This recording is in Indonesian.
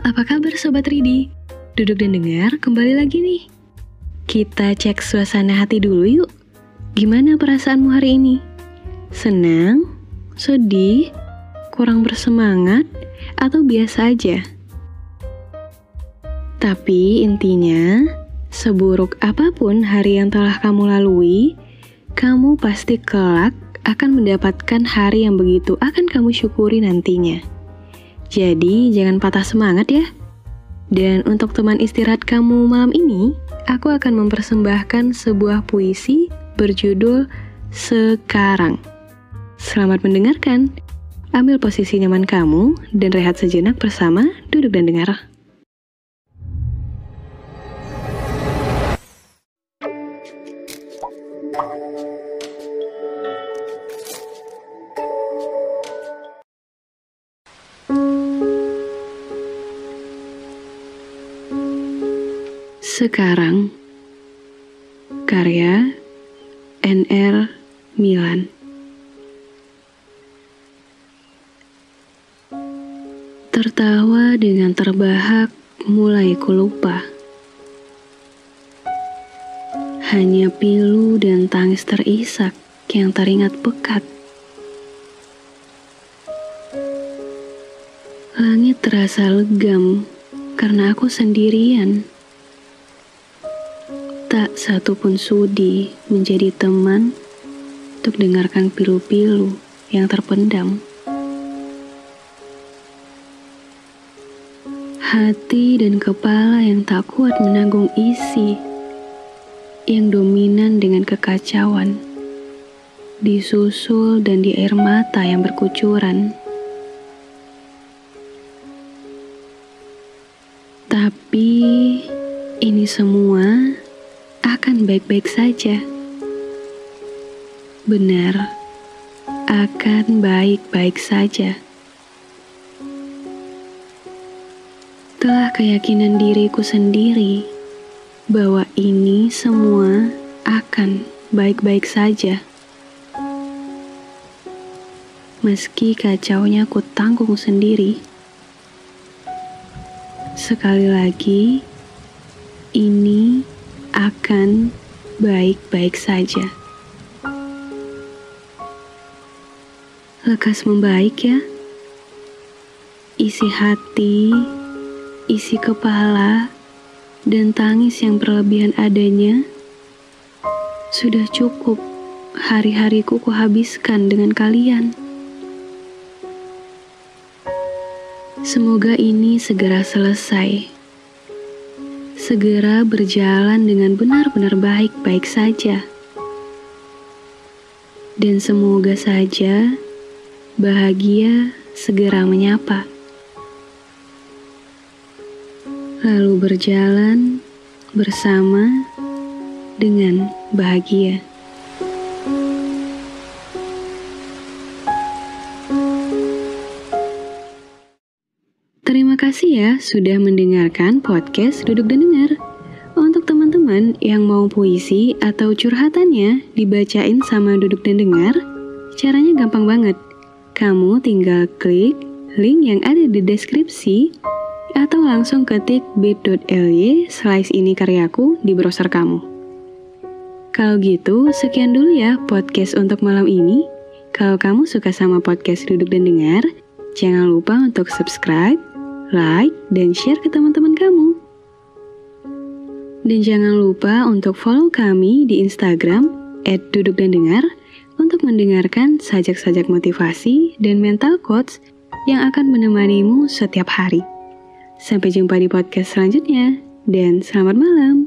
Apa kabar Sobat Ridi? Duduk dan dengar kembali lagi nih. Kita cek suasana hati dulu yuk. Gimana perasaanmu hari ini? Senang? Sedih? Kurang bersemangat? Atau biasa aja? Tapi intinya, seburuk apa pun hari yang telah kamu lalui, kamu pasti kelak akan mendapatkan hari yang begitu akan kamu syukuri nantinya. Jadi, jangan patah semangat ya. Dan untuk teman istirahat kamu malam ini, aku akan mempersembahkan sebuah puisi berjudul Sekarang. Selamat mendengarkan. Ambil posisi nyaman kamu dan rehat sejenak bersama Duduk dan Dengar. Sekarang Karya NR Milan. Tertawa dengan terbahak mulai kulupa. Hanya pilu dan tangis terisak yang teringat pekat. Langit terasa legam karena aku sendirian Tak satu pun sudi menjadi teman untuk dengarkan pilu-pilu yang terpendam. Hati dan kepala yang tak kuat menanggung isi, yang dominan dengan kekacauan, disusul dan di air mata yang berkucuran. Tapi ini semua akan baik-baik saja. Benar, akan baik-baik saja. Telah keyakinan diriku sendiri bahwa ini semua akan baik-baik saja. Meski kacaunya ku tanggung sendiri. Sekali lagi, ini akan baik-baik saja. Lekas membaik ya. Isi hati, isi kepala, dan tangis yang berlebihan adanya sudah cukup hari-hariku kuhabiskan dengan kalian. Semoga ini segera selesai segera berjalan dengan benar-benar baik-baik saja. Dan semoga saja bahagia segera menyapa. Lalu berjalan bersama dengan bahagia. Terima kasih ya sudah mendengarkan podcast Duduk dan. Teman-teman yang mau puisi atau curhatannya dibacain sama Duduk dan Dengar, caranya gampang banget. Kamu tinggal klik link yang ada di deskripsi atau langsung ketik bit.ly slice ini karyaku di browser kamu. Kalau gitu, sekian dulu ya podcast untuk malam ini. Kalau kamu suka sama podcast Duduk dan Dengar, jangan lupa untuk subscribe, like, dan share ke teman-teman kamu. Dan jangan lupa untuk follow kami di Instagram @duduk dan dengar untuk mendengarkan sajak-sajak motivasi dan mental quotes yang akan menemanimu setiap hari. Sampai jumpa di podcast selanjutnya, dan selamat malam.